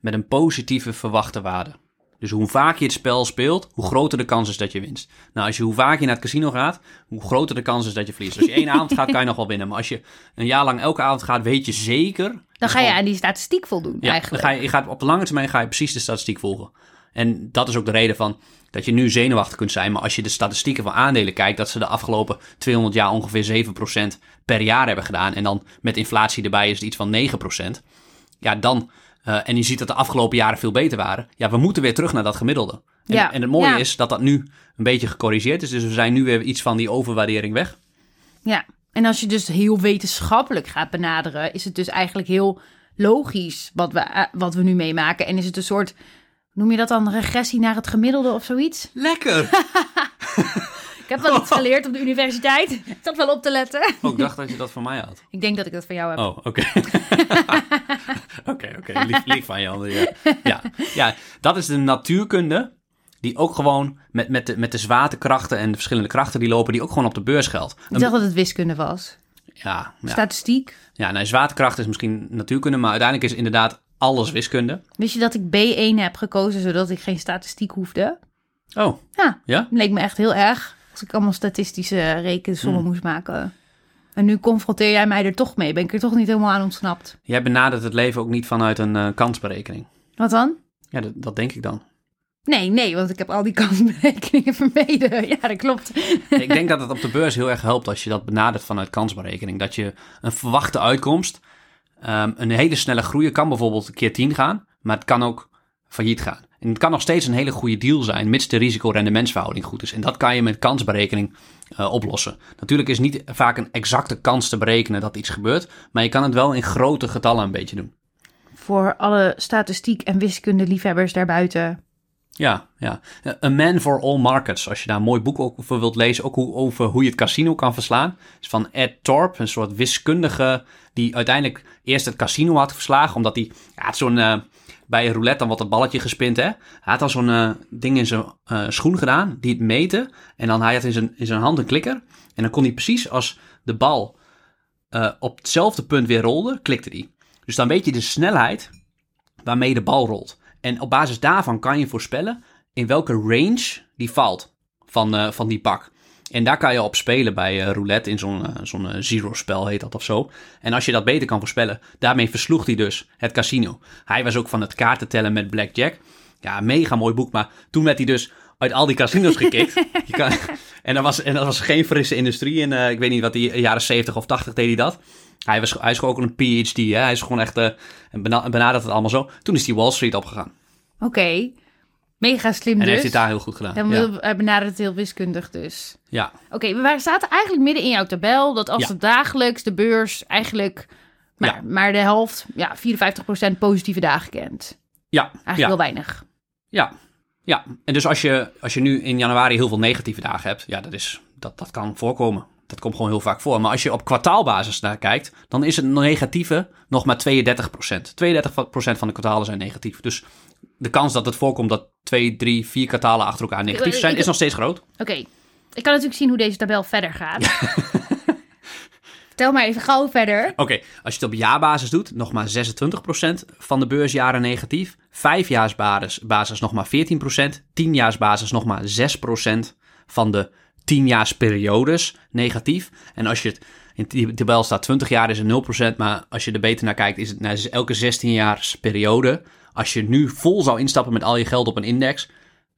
Speaker 1: met een positieve verwachte waarde. Dus hoe vaak je het spel speelt, hoe groter de kans is dat je winst. Nou, als je hoe vaak je naar het casino gaat, hoe groter de kans is dat je verliest. Als je één avond gaat, kan je nog wel winnen. Maar als je een jaar lang elke avond gaat, weet je zeker.
Speaker 2: Dan ga je aan die statistiek voldoen
Speaker 1: Ja,
Speaker 2: eigenlijk.
Speaker 1: Dan ga je, je gaat, op de lange termijn ga je precies de statistiek volgen. En dat is ook de reden van dat je nu zenuwachtig kunt zijn. Maar als je de statistieken van aandelen kijkt, dat ze de afgelopen 200 jaar ongeveer 7% per jaar hebben gedaan. En dan met inflatie erbij is het iets van 9%. Ja, dan. Eh, en je ziet dat de afgelopen jaren veel beter waren. Ja, we moeten weer terug naar dat gemiddelde. En,
Speaker 2: Ja,
Speaker 1: en het mooie
Speaker 2: ja.
Speaker 1: is dat dat nu een beetje gecorrigeerd is. Dus we zijn nu weer iets van die overwaardering weg.
Speaker 2: Ja, en als je dus heel wetenschappelijk gaat benaderen, is het dus eigenlijk heel logisch wat we, eh, wat we nu meemaken. En is het een soort, noem je dat dan, regressie naar het gemiddelde of zoiets?
Speaker 1: Lekker!
Speaker 2: Ik heb wel iets geleerd op de universiteit. Ik zat wel op te letten.
Speaker 1: Oh, ik dacht dat je dat van mij had.
Speaker 2: Ik denk dat ik dat van jou heb.
Speaker 1: Oh, oké. Oké, oké. Lief, lief van je. Ja. Ja. ja, dat is de natuurkunde die ook gewoon met, met, de, met de zwaartekrachten en de verschillende krachten die lopen, die ook gewoon op de beurs geldt.
Speaker 2: Ik dacht dat het wiskunde was.
Speaker 1: Ja, ja.
Speaker 2: Statistiek.
Speaker 1: ja nou, zwaartekracht is misschien natuurkunde, maar uiteindelijk is inderdaad alles wiskunde.
Speaker 2: Wist je dat ik B1 heb gekozen zodat ik geen statistiek hoefde?
Speaker 1: Oh,
Speaker 2: Ja,
Speaker 1: ja?
Speaker 2: leek me echt heel erg. Als ik allemaal statistische rekensommen moest maken. En nu confronteer jij mij er toch mee. Ben ik er toch niet helemaal aan ontsnapt.
Speaker 1: Jij benadert het leven ook niet vanuit een eh, kansberekening.
Speaker 2: Wat dan?
Speaker 1: Ja, dat, dat denk ik dan.
Speaker 2: Nee, nee, want ik heb al die kansberekeningen vermeden. Ja, dat klopt.
Speaker 1: ik denk dat het op de beurs heel erg helpt als je dat benadert vanuit kansberekening. Dat je een verwachte uitkomst, ehm, een hele snelle groei, kan bijvoorbeeld een keer 10 gaan, maar het kan ook failliet gaan. En het kan nog steeds een hele goede deal zijn, mits de risico-rendementsverhouding goed is. En dat kan je met kansberekening eh, oplossen. Natuurlijk is niet vaak een exacte kans te berekenen dat iets gebeurt, maar je kan het wel in grote getallen een beetje doen.
Speaker 2: Voor alle statistiek- en wiskunde-liefhebbers daarbuiten.
Speaker 1: Ja, ja. A Man for All Markets. Als je daar een mooi boek over wilt lezen, ook hoe, over hoe je het casino kan verslaan. is van Ed Torp, een soort wiskundige die uiteindelijk eerst het casino had verslagen. Omdat hij, ja, zo'n, eh, bij een roulette dan wordt het balletje gespind, hè. Hij had al zo'n eh, ding in zijn eh, schoen gedaan, die het meten. En dan hij had in zijn, in zijn hand een klikker. En dan kon hij precies als de bal eh, op hetzelfde punt weer rolde, klikte hij. Dus dan weet je de snelheid waarmee de bal rolt. En op basis daarvan kan je voorspellen in welke range die valt van, van die pak. En daar kan je op spelen bij eh, roulette in zo'n eh, zo'n eh, zero-spel heet dat of zo. En als je dat beter kan voorspellen, daarmee versloeg hij dus het casino. Hij was ook van het kaarten tellen met blackjack. Ja, mega mooi boek, maar toen werd hij dus uit al die casinos gekikt. Je kan, en, dat was, en dat was geen frisse industrie. En eh, ik weet niet wat die jaren 70 of 80 deed hij dat. Hij, was, hij is gewoon ook een PhD. Hè? Hij is gewoon echt. bena- benadert het allemaal zo. Toen is hij Wall Street opgegaan.
Speaker 2: Oké, mega slim
Speaker 1: En
Speaker 2: dus.
Speaker 1: hij heeft het daar heel goed gedaan.
Speaker 2: Hij
Speaker 1: Ja.
Speaker 2: hij benadert het heel wiskundig dus.
Speaker 1: ja.
Speaker 2: Oké, we waren- zaten eigenlijk midden in jouw tabel. Dat als
Speaker 1: Ja.
Speaker 2: het dagelijks de beurs eigenlijk maar,
Speaker 1: Ja.
Speaker 2: maar de helft, ja, 54% positieve dagen kent.
Speaker 1: Ja.
Speaker 2: Eigenlijk heel weinig.
Speaker 1: Ja, ja. En dus als je, als je nu in januari heel veel negatieve dagen hebt, ja, dat, is, dat, dat kan voorkomen. Dat komt gewoon heel vaak voor. Maar als je op kwartaalbasis naar kijkt, dan is het negatieve nog maar 32% 32% van de kwartalen zijn negatief. Dus de kans dat het voorkomt dat twee, drie, vier kwartalen achter elkaar negatief zijn, is nog steeds groot.
Speaker 2: Oké, ik kan natuurlijk zien hoe deze tabel verder gaat. Vertel maar even gauw verder.
Speaker 1: Oké, als je het op jaarbasis doet, nog maar 26% van de beursjaren negatief. Vijfjaarsbasis basis nog maar 14%. Tienjaarsbasis nog maar 6% van de tienjaarsperiodes negatief. En als je het in die tabel staat 20 jaar is het 0%, maar als je er beter naar kijkt is het na elke 16 jaars periode. Als je nu vol zou instappen met al je geld op een index,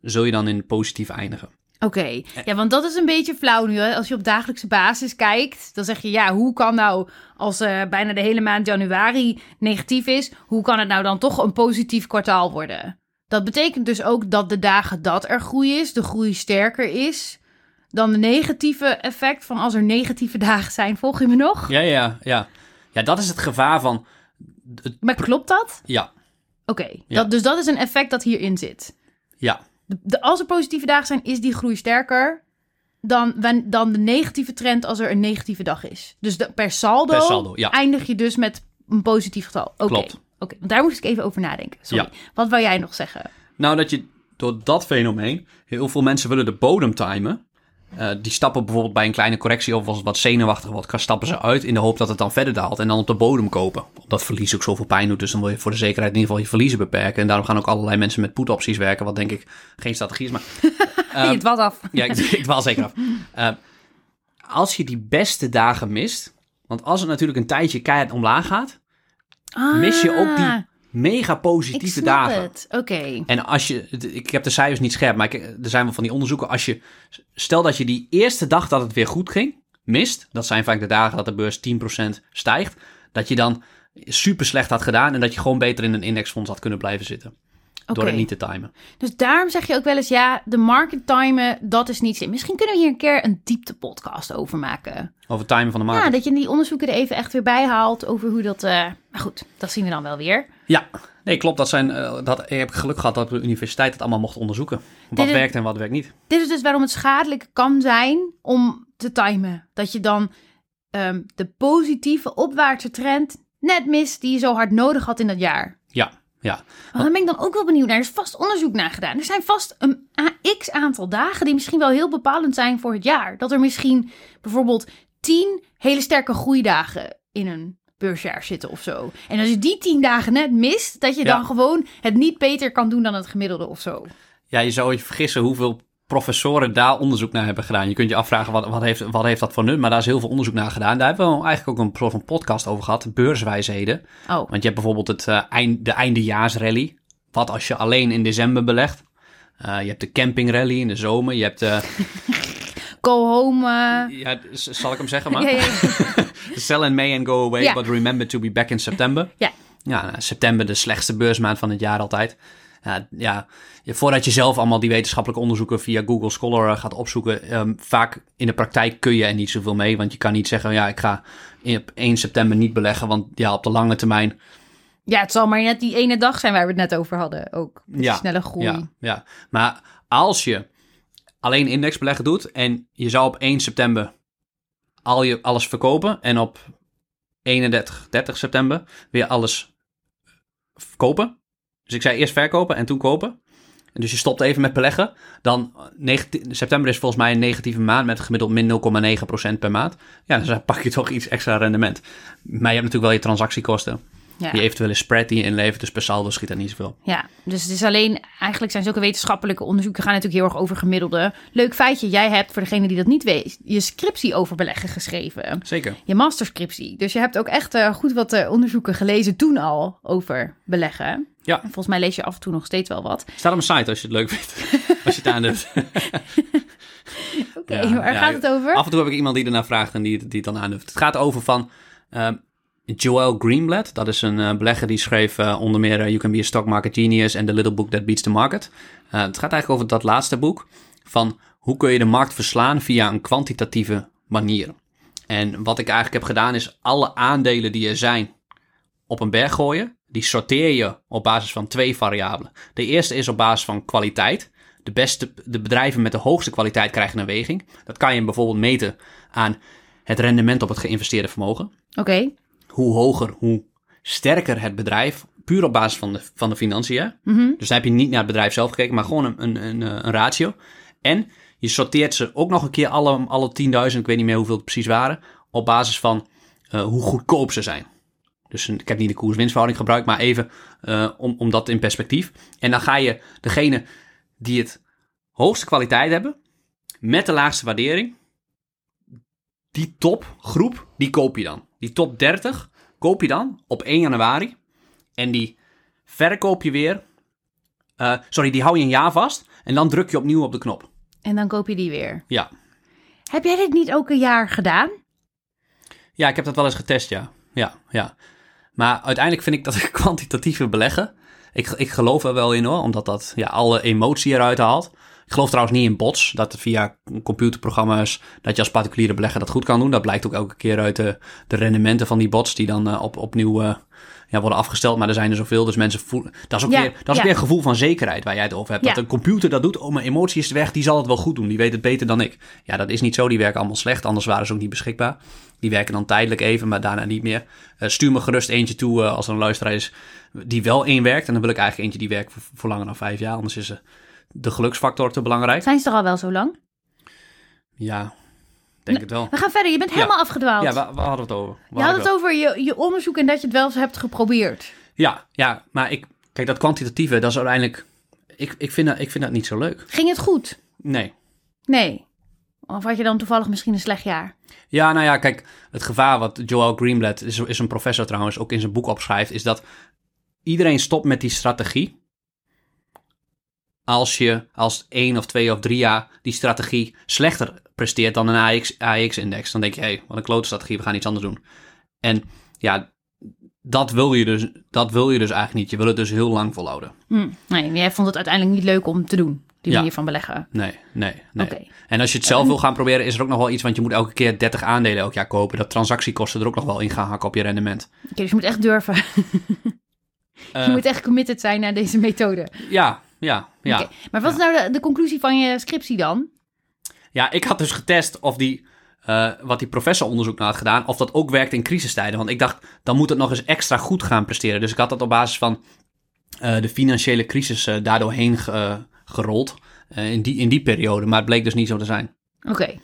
Speaker 1: zul je dan in positief eindigen.
Speaker 2: Oké, ja, want dat is een beetje flauw nu. Hè? Als je op dagelijkse basis kijkt, dan zeg je ja, hoe kan nou als eh, bijna de hele maand januari negatief is, hoe kan het nou dan toch een positief kwartaal worden? Dat betekent dus ook dat de dagen dat er groei is, de groei sterker is dan de negatieve effect van als er negatieve dagen zijn. Volg je me nog?
Speaker 1: Ja, ja, ja. Ja, dat is het gevaar van...
Speaker 2: Maar klopt dat?
Speaker 1: Ja,
Speaker 2: Oké,
Speaker 1: Ja.
Speaker 2: dus dat is een effect dat hierin zit.
Speaker 1: ja,
Speaker 2: De, de- als er positieve dagen zijn, is die groei sterker dan, wen- dan de negatieve trend als er een negatieve dag is. Dus de, per, saldo
Speaker 1: Per saldo, ja.
Speaker 2: eindig je dus met een positief getal. Oké,
Speaker 1: Klopt.
Speaker 2: Oké, want daar moest ik even over nadenken. Sorry.
Speaker 1: Ja.
Speaker 2: Wat wou jij nog zeggen?
Speaker 1: Nou, dat je door dat fenomeen, heel veel mensen willen de bodem timen. Eh, die stappen bijvoorbeeld bij een kleine correctie of als het wat zenuwachtig wordt, stappen ze uit in de hoop dat het dan verder daalt en dan op de bodem kopen. Omdat verlies ook zoveel pijn doet, dus dan wil je voor de zekerheid in ieder geval je verliezen beperken. En daarom gaan ook allerlei mensen met put-opties werken, wat denk ik geen strategie is. Maar Ehm,
Speaker 2: het was af.
Speaker 1: ja, ik, ik dwaal zeker af. Eh, als je die beste dagen mist, want als het natuurlijk een tijdje keihard omlaag gaat, mis je ook die
Speaker 2: Ah,
Speaker 1: mega
Speaker 2: ik
Speaker 1: positieve
Speaker 2: snap
Speaker 1: dagen.
Speaker 2: Oké.
Speaker 1: En als je, ik heb de cijfers niet scherp, maar ik, er zijn wel van die onderzoeken. Als je, stel dat je die eerste dag dat het weer goed ging, mist. Dat zijn vaak de dagen dat de beurs 10% stijgt. Dat je dan super slecht had gedaan en dat je gewoon beter in een indexfonds had kunnen blijven zitten. Door het niet te timen.
Speaker 2: Dus daarom zeg je ook wel eens, ja, de market timen, dat is niet slim. Misschien kunnen we hier een keer een diepte podcast over maken.
Speaker 1: Over timen van de markt.
Speaker 2: Ja, dat je die onderzoeken er even echt weer bij haalt over hoe dat... eh maar goed, dat zien we dan wel weer.
Speaker 1: Ja, nee, klopt. Dat zijn, eh, dat, ik heb geluk gehad dat de universiteit het allemaal mocht onderzoeken. Wat
Speaker 2: Dit
Speaker 1: werkt en wat werkt niet.
Speaker 2: Dit is dus waarom het schadelijk kan zijn om te timen. Dat je dan ehm, de positieve opwaartse trend net mist die je zo hard nodig had in dat jaar.
Speaker 1: Ja, ja.
Speaker 2: Maar dan ben ik dan ook wel benieuwd naar. Er is vast onderzoek naar gedaan. Er zijn vast een x aantal dagen die misschien wel heel bepalend zijn voor het jaar. Dat er misschien bijvoorbeeld tien hele sterke groeidagen in een beursjaar zitten of zo. En als je die tien dagen net mist, dat je
Speaker 1: Ja.
Speaker 2: dan gewoon het niet beter kan doen dan het gemiddelde of zo.
Speaker 1: Ja, je zou je vergissen hoeveel professoren daar onderzoek naar hebben gedaan. Je kunt je afvragen, wat, wat, heeft, wat heeft dat voor nut? Maar daar is heel veel onderzoek naar gedaan. Daar hebben we eigenlijk ook een soort van podcast over gehad. Beurswijsheden.
Speaker 2: Oh,
Speaker 1: Want je hebt bijvoorbeeld het, eh, eind, de eindejaarsrally. Wat als je alleen in december belegt? Eh, je hebt de campingrally in de zomer. Je hebt, eh,
Speaker 2: go home.
Speaker 1: ja, zal ik hem zeggen maar?
Speaker 2: Ja, ja, ja.
Speaker 1: Sell in May and go away, but remember to be back in September.
Speaker 2: Ja.
Speaker 1: Ja, nou, september de slechtste beursmaand van het jaar altijd. Ja, ja, voordat je zelf allemaal die wetenschappelijke onderzoeken via Google Scholar eh, gaat opzoeken, ehm, vaak in de praktijk kun je er niet zoveel mee. Want je kan niet zeggen, ja, ik ga op 1 september niet beleggen, want ja, op de lange termijn
Speaker 2: ja, het zal maar net die ene dag zijn waar we het net over hadden. Ook
Speaker 1: Ja,
Speaker 2: snelle groei.
Speaker 1: Ja, ja, maar als je alleen indexbeleggen doet en je zou op 1 september al je alles verkopen en op 31, 30 september weer alles verkopen. Dus ik zei eerst verkopen en toen kopen. En dus je stopt even met beleggen. Dan eh, negati- september is volgens mij een negatieve maand met gemiddeld min 0,9% per maand. Ja, dan pak je toch iets extra rendement. Maar je hebt natuurlijk wel je transactiekosten.
Speaker 2: Ja.
Speaker 1: Je eventuele spread die je inlevert, dus per saldo schiet dat niet zoveel.
Speaker 2: Ja, dus het is alleen, eigenlijk zijn zulke wetenschappelijke onderzoeken gaan natuurlijk heel erg over gemiddelde. Leuk feitje, jij hebt voor degene die dat niet weet, je scriptie over beleggen geschreven.
Speaker 1: Zeker.
Speaker 2: Je masterscriptie. Dus je hebt ook echt eh, goed wat eh, onderzoeken gelezen toen al over beleggen.
Speaker 1: Ja.
Speaker 2: En volgens mij lees je af en toe nog steeds wel wat.
Speaker 1: Staat op mijn site als je het leuk vindt. als je het aandoet.
Speaker 2: Oké,
Speaker 1: Ja,
Speaker 2: waar
Speaker 1: ja,
Speaker 2: gaat het over?
Speaker 1: Af en toe heb ik iemand die ernaar vraagt en die, het- die het dan aandoet. Het gaat over van ehm, Joel Greenblatt. Dat is een eh, belegger die schreef eh, onder meer eh, You Can Be a Stock Market Genius en The Little Book That Beats the Market. Het gaat eigenlijk over dat laatste boek van hoe kun je de markt verslaan via een kwantitatieve manier. En wat ik eigenlijk heb gedaan is alle aandelen die er zijn op een berg gooien. Die sorteer je op basis van twee variabelen. De eerste is op basis van kwaliteit. De, beste, de bedrijven met de hoogste kwaliteit krijgen een weging. Dat kan je bijvoorbeeld meten aan het rendement op het geïnvesteerde vermogen.
Speaker 2: Oké,
Speaker 1: Hoe hoger, hoe sterker het bedrijf, puur op basis van de, van de financiën.
Speaker 2: Mhm.
Speaker 1: Dus dan heb je niet naar het bedrijf zelf gekeken, maar gewoon een, een, een, eh, een ratio. En je sorteert ze ook nog een keer alle, alle 10.000, ik weet niet meer hoeveel het precies waren, op basis van eh, hoe goedkoop ze zijn. Dus een- ik heb niet de koers-winstverhouding gebruikt, maar even eh, om, om dat in perspectief. En dan ga je degene die het hoogste kwaliteit hebben, met de laagste waardering, die topgroep, die koop je dan. Die top 30 koop je dan op 1 januari. En die verkoop je weer. eh, sorry, die hou je een jaar vast. En dan druk je opnieuw op de knop.
Speaker 2: en dan koop je die weer.
Speaker 1: Ja.
Speaker 2: Heb jij dit niet ook een jaar gedaan?
Speaker 1: Ja, ik heb dat wel eens getest, ja. Ja, ja. Maar uiteindelijk vind ik dat kwantitatieve beleggen. Ik, ik geloof er wel in hoor, omdat dat ja, alle emotie eruit haalt. Ik geloof trouwens niet in bots, dat via computerprogramma's, dat je als particuliere belegger dat goed kan doen. Dat blijkt ook elke keer uit de, de rendementen van die bots die dan uh, op, opnieuw uh, ja, worden afgesteld. Maar er zijn er zoveel, dus mensen voelen... Dat is ook,
Speaker 2: Ja,
Speaker 1: weer, dat is
Speaker 2: ja.
Speaker 1: weer een gevoel van zekerheid waar jij het over hebt. Dat een computer dat doet, oh mijn emotie is weg, die zal het wel goed doen. Die weet het beter dan ik. Ja, dat is niet zo, die werken allemaal slecht, anders waren ze ook niet beschikbaar. Die werken dan tijdelijk even, maar daarna niet meer. Eh, stuur me gerust eentje toe uh, als er een luisteraar is die wel één werkt. En dan wil ik eigenlijk eentje die werkt voor, voor langer dan vijf jaar. Anders is uh, de geluksfactor te belangrijk.
Speaker 2: Zijn ze er al wel zo lang?
Speaker 1: Ja, denk het wel.
Speaker 2: We gaan verder. Je bent helemaal afgedwaald.
Speaker 1: Ja, waar, waar hadden we het over?
Speaker 2: je had het over je, je onderzoek en dat je het wel eens hebt geprobeerd.
Speaker 1: Ja, ja, maar ik, kijk, dat kwantitatieve, dat is uiteindelijk... Ik, ik, vind dat, ik vind dat niet zo leuk.
Speaker 2: Ging het goed?
Speaker 1: Nee.
Speaker 2: Nee. Of had je dan toevallig misschien een slecht jaar?
Speaker 1: Ja, nou ja, kijk, het gevaar wat Joel Greenblatt, is, is een professor trouwens, ook in zijn boek opschrijft, is dat iedereen stopt met die strategie als je als één of twee of drie jaar die strategie slechter presteert dan een AX, AX-index. Dan denk je, hé, hey, wat een klote strategie, we gaan iets anders doen. En ja, dat wil je dus, dat wil je dus eigenlijk niet. Je wil het dus heel lang volhouden.
Speaker 2: Hm. Nee, jij vond het uiteindelijk niet leuk om te doen, die
Speaker 1: Ja.
Speaker 2: manier van beleggen.
Speaker 1: Nee, nee, nee.
Speaker 2: Oké.
Speaker 1: En als je het zelf wil gaan proberen, is er ook nog wel iets, want je moet elke keer 30 aandelen elk jaar kopen. Dat transactiekosten er ook nog wel in gaan hakken op je rendement.
Speaker 2: Oké, dus je moet echt durven.
Speaker 1: Eh,
Speaker 2: je moet echt committed zijn naar deze methode.
Speaker 1: Ja, ja, ja.
Speaker 2: Maar wat is nou de, de conclusie van je scriptie dan?
Speaker 1: Ja, ik had dus getest of die, eh, wat die professor onderzoek naar had gedaan, of dat ook werkt in crisistijden. Want ik dacht, dan moet het nog eens extra goed gaan presteren. Dus ik had dat op basis van eh, de financiële crisis daardoor heen ge- eh, gerold. eh, in, die, in die periode. Maar het bleek dus niet zo te zijn.
Speaker 2: Oké.
Speaker 1: Dus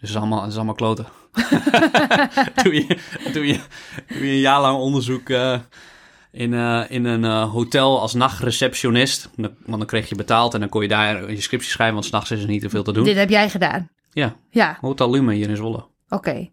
Speaker 1: het is allemaal, het is allemaal kloten. doe, je, doe, je, doe je een jaar lang onderzoek in, eh, in een eh, hotel als nachtreceptionist. Want dan kreeg je betaald en dan kon je daar je scriptie schrijven, want s'nachts is er niet te veel te doen.
Speaker 2: Dit heb jij gedaan.
Speaker 1: Ja,
Speaker 2: Ja,
Speaker 1: Hotel Lume hier in Zwolle.
Speaker 2: oké.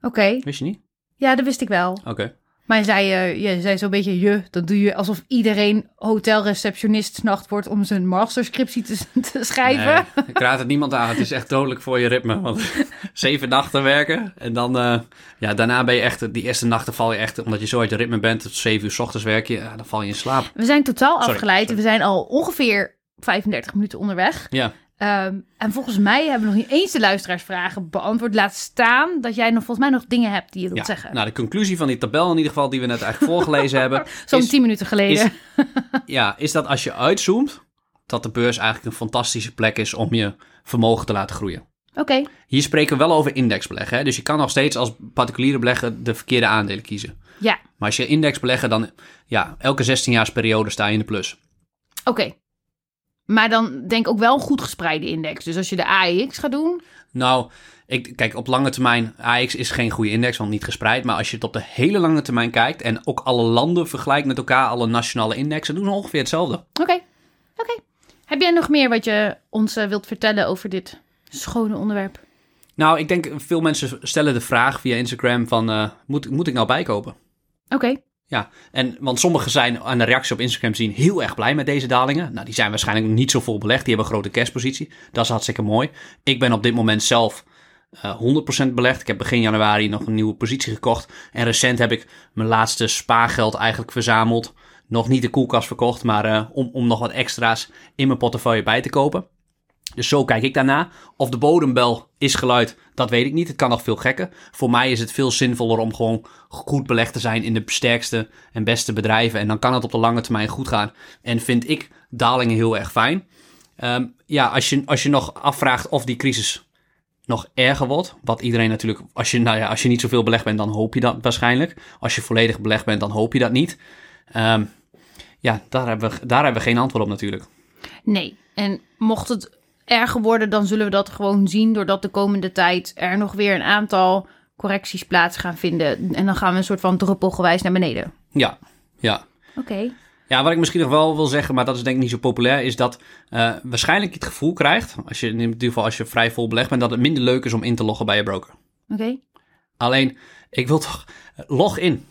Speaker 2: Oké.
Speaker 1: Wist je niet?
Speaker 2: Ja, dat wist ik wel.
Speaker 1: Oké.
Speaker 2: Maar zei, eh, zei zo'n beetje je. Dat doe je alsof iedereen hotelreceptionist s'nacht wordt om zijn masterscriptie te, te schrijven.
Speaker 1: Nee, ik raad het niemand aan. Het is echt dodelijk voor je ritme. Want zeven nachten werken en dan... eh, ja, daarna ben je echt... Die eerste nachten val je echt... Omdat je zo uit je ritme bent. Tot zeven uur s ochtends werk je. Ja, dan val je in slaap.
Speaker 2: We zijn totaal
Speaker 1: Sorry,
Speaker 2: afgeleid.
Speaker 1: sorry.
Speaker 2: We zijn al ongeveer 35 minuten onderweg.
Speaker 1: Ja.
Speaker 2: Ehm, en volgens mij hebben we nog niet eens de luisteraarsvragen beantwoord. Laat staan dat jij nog volgens mij nog dingen hebt die je wilt
Speaker 1: ja.
Speaker 2: zeggen.
Speaker 1: Nou, de conclusie van die tabel in ieder geval... Die we net eigenlijk voorgelezen hebben...
Speaker 2: Zo'n 10 minuten geleden.
Speaker 1: is- Ja, is dat als je uitzoomt... Dat de beurs eigenlijk een fantastische plek is om je vermogen te laten groeien.
Speaker 2: Oké,
Speaker 1: Hier spreken we wel over indexbeleggen. Hè? Dus je kan nog steeds als particuliere belegger de verkeerde aandelen kiezen.
Speaker 2: ja,
Speaker 1: Maar als je index beleggen, dan ja, elke 16-jaarsperiode sta je in de plus.
Speaker 2: oké. Maar dan denk ik ook wel een goed gespreide index. Dus als je de AEX gaat doen,
Speaker 1: Nou, ik, kijk, op lange termijn, AX is geen goede index, want niet gespreid. Maar als je het op de hele lange termijn kijkt en ook alle landen vergelijkt met elkaar, alle nationale indexen, doen ongeveer hetzelfde.
Speaker 2: Oké, oké. Heb jij nog meer wat je ons eh, wilt vertellen over dit schone onderwerp?
Speaker 1: Nou, ik denk veel mensen stellen de vraag via Instagram van, eh, moet, moet ik nou bijkopen?
Speaker 2: Oké,
Speaker 1: Ja, en, want sommigen zijn aan de reactie op Instagram zien heel erg blij met deze dalingen. Nou, die zijn waarschijnlijk niet zo vol belegd. Die hebben een grote cashpositie. Dat is hartstikke mooi. Ik ben op dit moment zelf eh 100% belegd. Ik heb begin januari nog een nieuwe positie gekocht. En recent heb ik mijn laatste spaargeld eigenlijk verzameld. Nog niet de koelkast verkocht, maar eh, om, om nog wat extra's in mijn portefeuille bij te kopen. Dus zo kijk ik daarna. Of de bodembel is geluid, dat weet ik niet. Het kan nog veel gekker. Voor mij is het veel zinvoller om gewoon goed belegd te zijn in de sterkste en beste bedrijven. En dan kan het op de lange termijn goed gaan. En vind ik dalingen heel erg fijn. Ehm, ja, als je, als je nog afvraagt of die crisis nog erger wordt. Wat iedereen natuurlijk, als je, nou ja, als je niet zoveel belegd bent, dan hoop je dat waarschijnlijk. Als je volledig belegd bent, dan hoop je dat niet. Ehm, ja, daar hebben, we, daar hebben we geen antwoord op natuurlijk.
Speaker 2: nee. En mocht het erger worden, dan zullen we dat gewoon zien... doordat de komende tijd er nog weer een aantal correcties plaats gaan vinden. En dan gaan we een soort van druppelgewijs naar beneden.
Speaker 1: Ja, ja.
Speaker 2: Oké.
Speaker 1: Ja, wat ik misschien nog wel wil zeggen, maar dat is denk ik niet zo populair, is dat eh, waarschijnlijk je het gevoel krijgt, als je in ieder geval als je vrij vol belegd bent, dat het minder leuk is om in te loggen bij je broker.
Speaker 2: Oké.
Speaker 1: Alleen, ik wil toch, log in.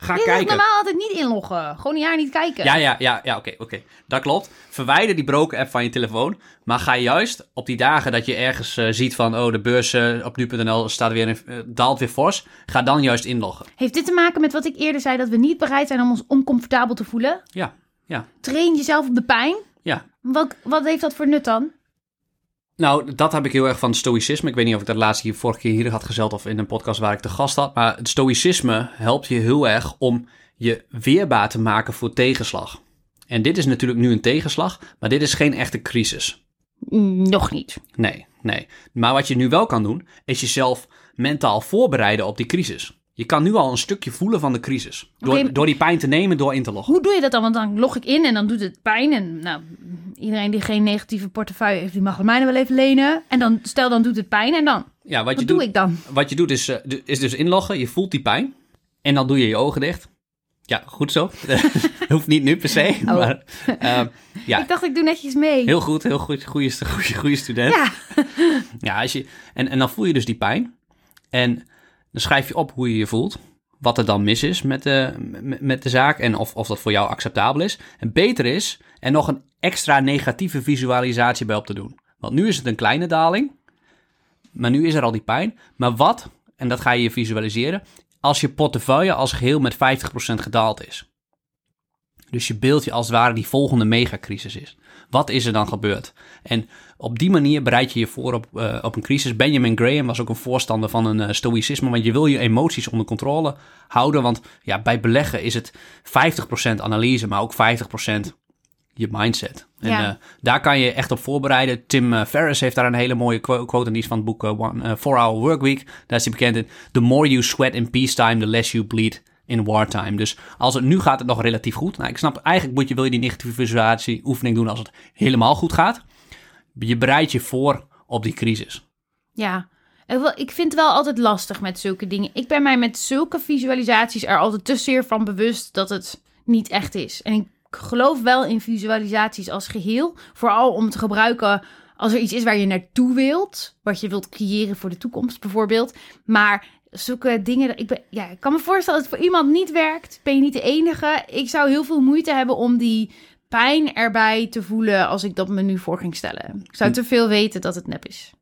Speaker 1: Ga
Speaker 2: Je
Speaker 1: kijken.
Speaker 2: normaal altijd niet inloggen. Gewoon een jaar niet kijken.
Speaker 1: Ja, ja, ja, ja oké, oké. Dat klopt. Verwijder die broker-app van je telefoon. Maar ga juist op die dagen dat je ergens eh, ziet van... oh, de beurs eh, op nu.nl staat weer, in- eh, daalt weer fors. Ga dan juist inloggen.
Speaker 2: Heeft dit te maken met wat ik eerder zei... dat we niet bereid zijn om ons oncomfortabel te voelen?
Speaker 1: Ja, ja.
Speaker 2: Train jezelf op de pijn.
Speaker 1: Ja.
Speaker 2: Wat, wat heeft dat voor nut dan?
Speaker 1: Nou, dat heb ik heel erg van het stoïcisme. Ik weet niet of ik dat laatst hier vorige keer hier had gezeld of in een podcast waar ik te gast had. Maar het stoïcisme helpt je heel erg om je weerbaar te maken voor tegenslag. En dit is natuurlijk nu een tegenslag, maar dit is geen echte crisis.
Speaker 2: Mm, Nog niet.
Speaker 1: Nee, nee. Maar wat je nu wel kan doen, is jezelf mentaal voorbereiden op die crisis. Je kan nu al een stukje voelen van de crisis. Door, door die pijn te nemen, door in te loggen.
Speaker 2: Hoe doe je dat dan? Want dan log ik in en dan doet het pijn. En nou, iedereen die geen negatieve portefeuille heeft, die mag mij wel even lenen. En dan, stel dan doet het pijn en dan?
Speaker 1: Ja, wat,
Speaker 2: Wat
Speaker 1: je
Speaker 2: doe
Speaker 1: doet,
Speaker 2: ik dan?
Speaker 1: wat je doet is, eh, is dus inloggen. Je voelt die pijn. En dan doe je je ogen dicht. Ja, goed zo. Hoeft niet nu per se.
Speaker 2: Oh.
Speaker 1: Maar, ehm, ja,
Speaker 2: Ik dacht, ik doe netjes mee.
Speaker 1: heel goed. Heel goed. Goeie student.
Speaker 2: Ja,
Speaker 1: Ja, als je, en, en dan voel je dus die pijn. En dan schrijf je op hoe je je voelt. Wat er dan mis is met de, met, de zaak. En of, of dat voor jou acceptabel is. En beter is er nog een extra negatieve visualisatie bij op te doen. Want nu is het een kleine daling. Maar nu is er al die pijn. Maar wat, en dat ga je visualiseren. Als je portefeuille als geheel met 50% gedaald is. Dus je beeld je als het ware die volgende megacrisis is. Wat is er dan gebeurd? En op die manier bereid je je voor op, eh, op een crisis. Benjamin Graham was ook een voorstander van een eh, stoïcisme, want je wil je emoties onder controle houden. Want ja, bij beleggen is het 50% analyse, maar ook 50% je mindset. En
Speaker 2: Ja.
Speaker 1: eh, daar kan je echt op voorbereiden. Tim eh, Ferriss heeft daar een hele mooie quo- quote en die is van het boek eh, One, eh, Four Hour Workweek. Daar is hij bekend in. The more you sweat in peacetime, the less you bleed in wartime. Dus als het nu gaat het nog relatief goed. Nou, ik snap eigenlijk moet je, wil je die negatieve visualisatie oefening doen als het helemaal goed gaat. Je bereidt je voor op die crisis.
Speaker 2: ja. Ik vind het wel altijd lastig met zulke dingen. Ik ben mij met zulke visualisaties er altijd te zeer van bewust dat het niet echt is. En ik geloof wel in visualisaties als geheel. Vooral om te gebruiken als er iets is waar je naartoe wilt. Wat je wilt creëren voor de toekomst bijvoorbeeld. Maar zulke dingen, ik, ben, ja, ik kan me voorstellen dat het voor iemand niet werkt. Ben je niet de enige. Ik zou heel veel moeite hebben om die pijn erbij te voelen als ik dat me nu voor ging stellen. Ik zou te veel weten dat het nep is.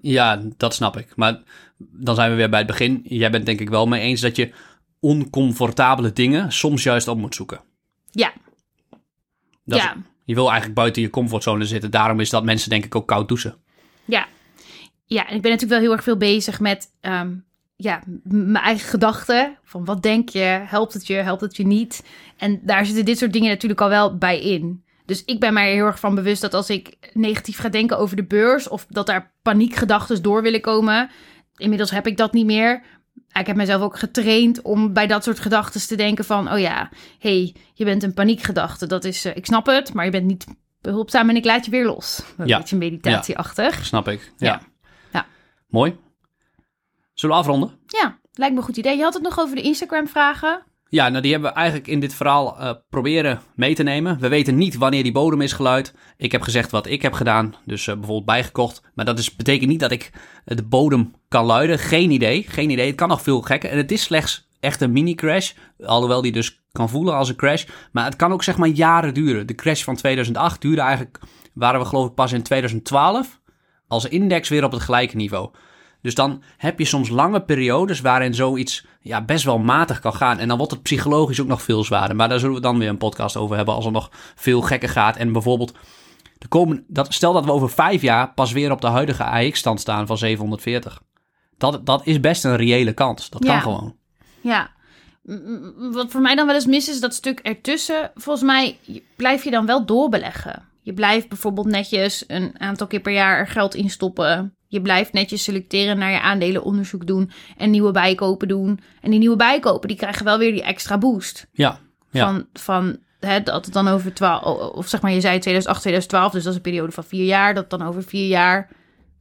Speaker 1: Ja, dat snap ik. Maar dan zijn we weer bij het begin. Jij bent denk ik wel mee eens dat je oncomfortabele dingen soms juist op moet zoeken.
Speaker 2: Ja,
Speaker 1: Dat is-
Speaker 2: ja,
Speaker 1: je wil eigenlijk buiten je comfortzone zitten. Daarom is dat mensen denk ik ook koud douchen.
Speaker 2: ja. Ja, en ik ben natuurlijk wel heel erg veel bezig met ehm, ja, mijn eigen gedachten. Van wat denk je? Helpt het je? Helpt het je niet? En daar zitten dit soort dingen natuurlijk al wel bij in. Dus ik ben mij er heel erg van bewust dat als ik negatief ga denken over de beurs... of dat daar paniekgedachten door willen komen... inmiddels heb ik dat niet meer... Ik heb mezelf ook getraind om bij dat soort gedachten te denken van... oh ja, hey, je bent een paniekgedachte. Dat is, eh, ik snap het, maar je bent niet behulpzaam en ik laat je weer los. Een
Speaker 1: Ja.
Speaker 2: beetje meditatieachtig.
Speaker 1: Snap ik. Ja.
Speaker 2: Ja. Ja.
Speaker 1: Mooi. Zullen we afronden?
Speaker 2: Ja. lijkt me een goed idee. Je had het nog over de Instagram-vragen.
Speaker 1: Ja, nou die hebben we eigenlijk in dit verhaal eh, proberen mee te nemen. We weten niet wanneer die bodem is geluid. Ik heb gezegd wat ik heb gedaan, dus eh, bijvoorbeeld bijgekocht. Maar dat is, betekent niet dat ik eh, de bodem kan luiden. Geen idee, geen idee. Het kan nog veel gekker. En het is slechts echt een mini-crash, alhoewel die dus kan voelen als een crash. Maar het kan ook zeg maar jaren duren. De crash van 2008 duurde eigenlijk, waren we geloof ik pas in 2012 als index weer op het gelijke niveau. Dus dan heb je soms lange periodes waarin zoiets ja, best wel matig kan gaan. En dan wordt het psychologisch ook nog veel zwaarder. Maar daar zullen we dan weer een podcast over hebben als er nog veel gekker gaat. En bijvoorbeeld, de komen, dat, stel dat we over vijf jaar pas weer op de huidige AX-stand staan van 740. Dat, dat is best een reële kans. Dat kan gewoon.
Speaker 2: Ja. Wat voor mij dan wel eens mis is, dat stuk ertussen. Volgens mij blijf je dan wel doorbeleggen. Je blijft bijvoorbeeld netjes een aantal keer per jaar er geld in stoppen. Je blijft netjes selecteren naar je aandelenonderzoek doen en nieuwe bijkopen doen. En die nieuwe bijkopen, die krijgen wel weer die extra boost.
Speaker 1: Ja, ja.
Speaker 2: Van, van hè, dat het dan over 12, of zeg maar, je zei 2008, 2012, dus dat is een periode van vier jaar. Dat dan over vier jaar,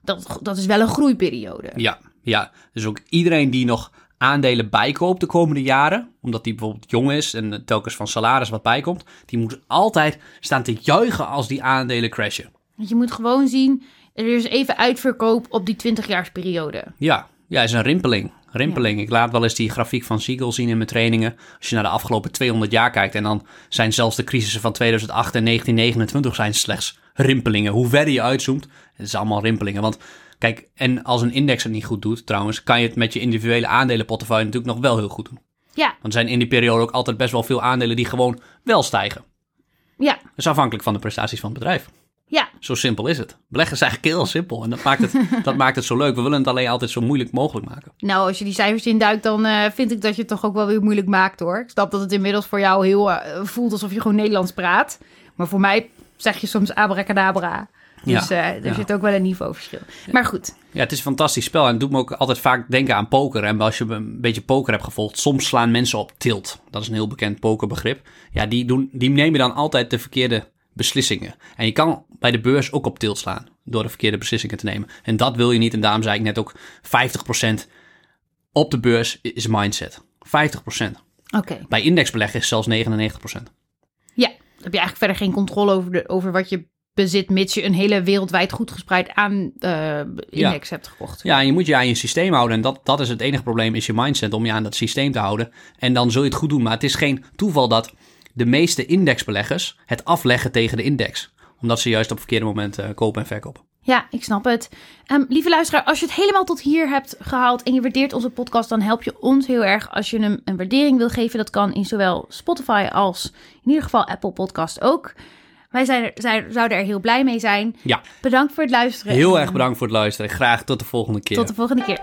Speaker 2: dat, dat is wel een groeiperiode.
Speaker 1: Ja, ja. Dus ook iedereen die nog aandelen bijkoopt de komende jaren, omdat die bijvoorbeeld jong is en telkens van salaris wat bijkomt, die moet altijd staan te juichen als die aandelen crashen.
Speaker 2: Want je moet gewoon zien, er is even uitverkoop op die 20-jaarsperiode.
Speaker 1: Ja, ja, is een rimpeling. Rimpeling. Ik laat wel eens die grafiek van Siegel zien in mijn trainingen. Als je naar de afgelopen 200 jaar kijkt en dan zijn zelfs de crisissen van 2008 en 1929 zijn slechts rimpelingen. Hoe verder je uitzoomt, het is allemaal rimpelingen. Want kijk, en als een index het niet goed doet trouwens, kan je het met je individuele aandelenportefeuille natuurlijk nog wel heel goed doen.
Speaker 2: Ja,
Speaker 1: Want er zijn in die periode ook altijd best wel veel aandelen die gewoon wel stijgen.
Speaker 2: Ja,
Speaker 1: Dat is afhankelijk van de prestaties van het bedrijf.
Speaker 2: Ja.
Speaker 1: Zo simpel is het. Beleggen is eigenlijk heel simpel. En dat maakt, het, dat maakt het zo leuk. We willen het alleen altijd zo moeilijk mogelijk maken.
Speaker 2: Nou, als je die cijfers induikt, dan eh, vind ik dat je het toch ook wel weer moeilijk maakt hoor. Ik snap dat het inmiddels voor jou heel eh, voelt alsof je gewoon Nederlands praat. Maar voor mij zeg je soms abracadabra. Dus
Speaker 1: Ja,
Speaker 2: eh, er
Speaker 1: ja.
Speaker 2: zit ook wel een niveauverschil. Maar goed,
Speaker 1: Ja, het is een fantastisch spel. En het doet me ook altijd vaak denken aan poker. En als je een beetje poker hebt gevolgd, soms slaan mensen op tilt. Dat is een heel bekend pokerbegrip. Ja, die, doen, die nemen dan altijd de verkeerde beslissingen. En je kan bij de beurs ook op tilt slaan door de verkeerde beslissingen te nemen. En dat wil je niet. En daarom zei ik net ook 50% op de beurs is mindset. 50%.
Speaker 2: oké.
Speaker 1: Bij indexbeleggen is zelfs 99%.
Speaker 2: Ja, dan heb je eigenlijk verder geen controle over, de, over wat je bezit, mits je een hele wereldwijd goed gespreid aan eh, index hebt gekocht.
Speaker 1: Ja, en je moet je aan je systeem houden. En dat, dat is het enige probleem, is je mindset om je aan dat systeem te houden. En dan zul je het goed doen. Maar het is geen toeval dat de meeste indexbeleggers het afleggen tegen de index. Omdat ze juist op verkeerde momenten kopen en verkopen.
Speaker 2: Ja, ik snap het. Ehm, lieve luisteraar, als je het helemaal tot hier hebt gehaald en je waardeert onze podcast, dan help je ons heel erg als je hem een waardering wil geven. Dat kan in zowel Spotify als in ieder geval Apple Podcast ook. Wij zijn er, zijn, zouden er heel blij mee zijn.
Speaker 1: Ja,
Speaker 2: Bedankt voor het luisteren.
Speaker 1: heel erg bedankt voor het luisteren. Graag tot de volgende keer.
Speaker 2: Tot de volgende keer.